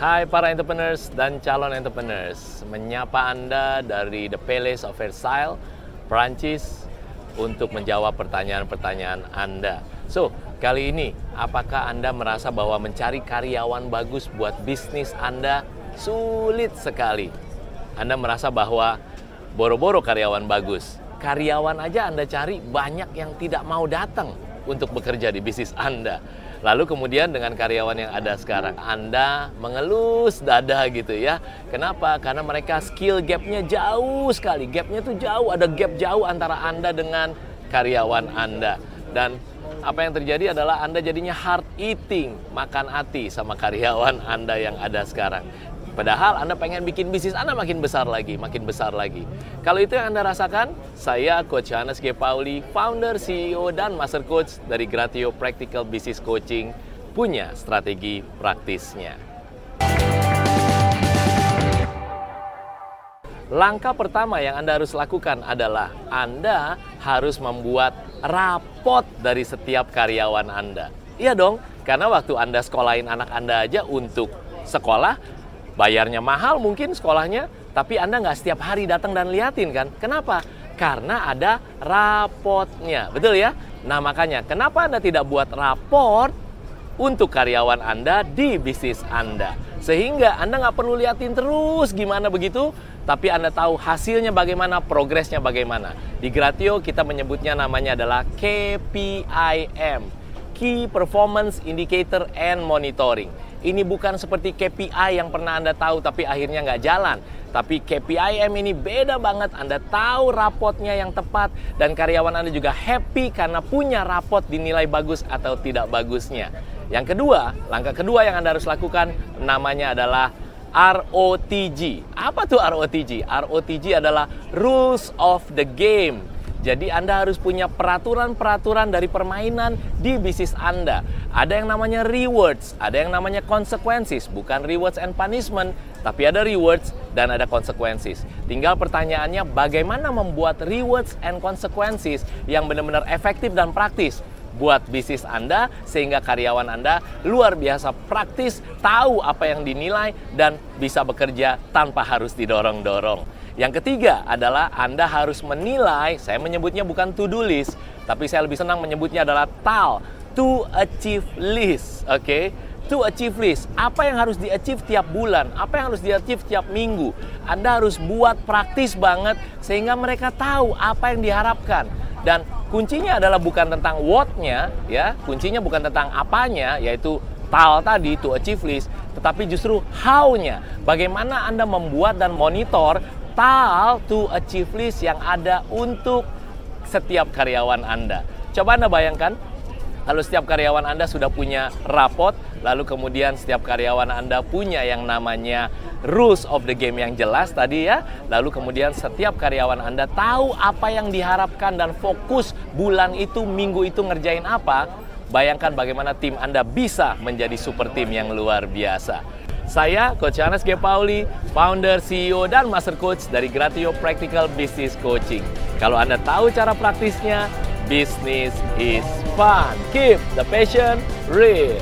Hai para entrepreneurs dan calon entrepreneurs, menyapa Anda dari The Palace of Versailles, Prancis, untuk menjawab pertanyaan-pertanyaan Anda. So, kali ini, apakah Anda merasa bahwa mencari karyawan bagus buat bisnis Anda sulit sekali? Anda merasa bahwa boro-boro karyawan bagus, karyawan aja Anda cari banyak yang tidak mau datang untuk bekerja di bisnis Anda. Lalu kemudian dengan karyawan yang ada sekarang, Anda mengelus dada gitu ya. Kenapa? Karena mereka skill gapnya jauh sekali. Gapnya tuh jauh, ada gap jauh antara Anda dengan karyawan Anda. Dan apa yang terjadi adalah Anda jadinya hard eating, makan hati sama karyawan Anda yang ada sekarang. Padahal Anda pengen bikin bisnis Anda makin besar lagi, makin besar lagi. Kalau itu yang Anda rasakan, saya Coach Hannes G. Pauli, founder, CEO, dan Master Coach dari Gratio Practical Business Coaching, punya strategi praktisnya. Langkah pertama yang Anda harus lakukan adalah Anda harus membuat rapot dari setiap karyawan Anda. Iya dong, karena waktu Anda sekolahin anak Anda aja untuk sekolah, bayarnya mahal mungkin sekolahnya, tapi Anda nggak setiap hari datang dan liatin kan? Kenapa? Karena ada rapotnya, betul ya? Nah makanya, kenapa Anda tidak buat raport untuk karyawan Anda di bisnis Anda? Sehingga Anda nggak perlu liatin terus gimana begitu, tapi Anda tahu hasilnya bagaimana, progresnya bagaimana. Di Gratio kita menyebutnya namanya adalah KPIM, Key Performance Indicator and Monitoring. Ini bukan seperti KPI yang pernah Anda tahu tapi akhirnya nggak jalan. Tapi KPIM ini beda banget. Anda tahu rapotnya yang tepat dan karyawan Anda juga happy karena punya rapot dinilai bagus atau tidak bagusnya. Yang kedua, langkah kedua yang Anda harus lakukan namanya adalah ROTG. Apa tuh ROTG? ROTG adalah Rules of the Game. Jadi Anda harus punya peraturan-peraturan dari permainan di bisnis Anda. Ada yang namanya rewards, ada yang namanya consequences, bukan rewards and punishment, tapi ada rewards dan ada consequences. Tinggal pertanyaannya bagaimana membuat rewards and consequences yang benar-benar efektif dan praktis buat bisnis Anda sehingga karyawan Anda luar biasa praktis, tahu apa yang dinilai dan bisa bekerja tanpa harus didorong-dorong. Yang ketiga adalah Anda harus menilai, saya menyebutnya bukan to-do list, tapi saya lebih senang menyebutnya adalah TAL, to achieve list, oke? Okay? To achieve list, apa yang harus di-achieve tiap bulan, apa yang harus di-achieve tiap minggu. Anda harus buat praktis banget sehingga mereka tahu apa yang diharapkan. Dan kuncinya adalah bukan tentang what-nya, ya, kuncinya bukan tentang apanya, yaitu TAL tadi, to achieve list, tetapi justru how-nya. Bagaimana Anda membuat dan monitor total to achieve list yang ada untuk setiap karyawan Anda. Coba Anda bayangkan, kalau setiap karyawan Anda sudah punya rapot, lalu kemudian setiap karyawan Anda punya yang namanya rules of the game yang jelas tadi ya, lalu kemudian setiap karyawan Anda tahu apa yang diharapkan dan fokus bulan itu, minggu itu ngerjain apa, bayangkan bagaimana tim Anda bisa menjadi super tim yang luar biasa. Saya Coach Hannes G. Pauli, founder, CEO, dan Master Coach dari Gratio Practical Business Coaching. Kalau Anda tahu cara praktisnya, business is fun. Keep the passion real.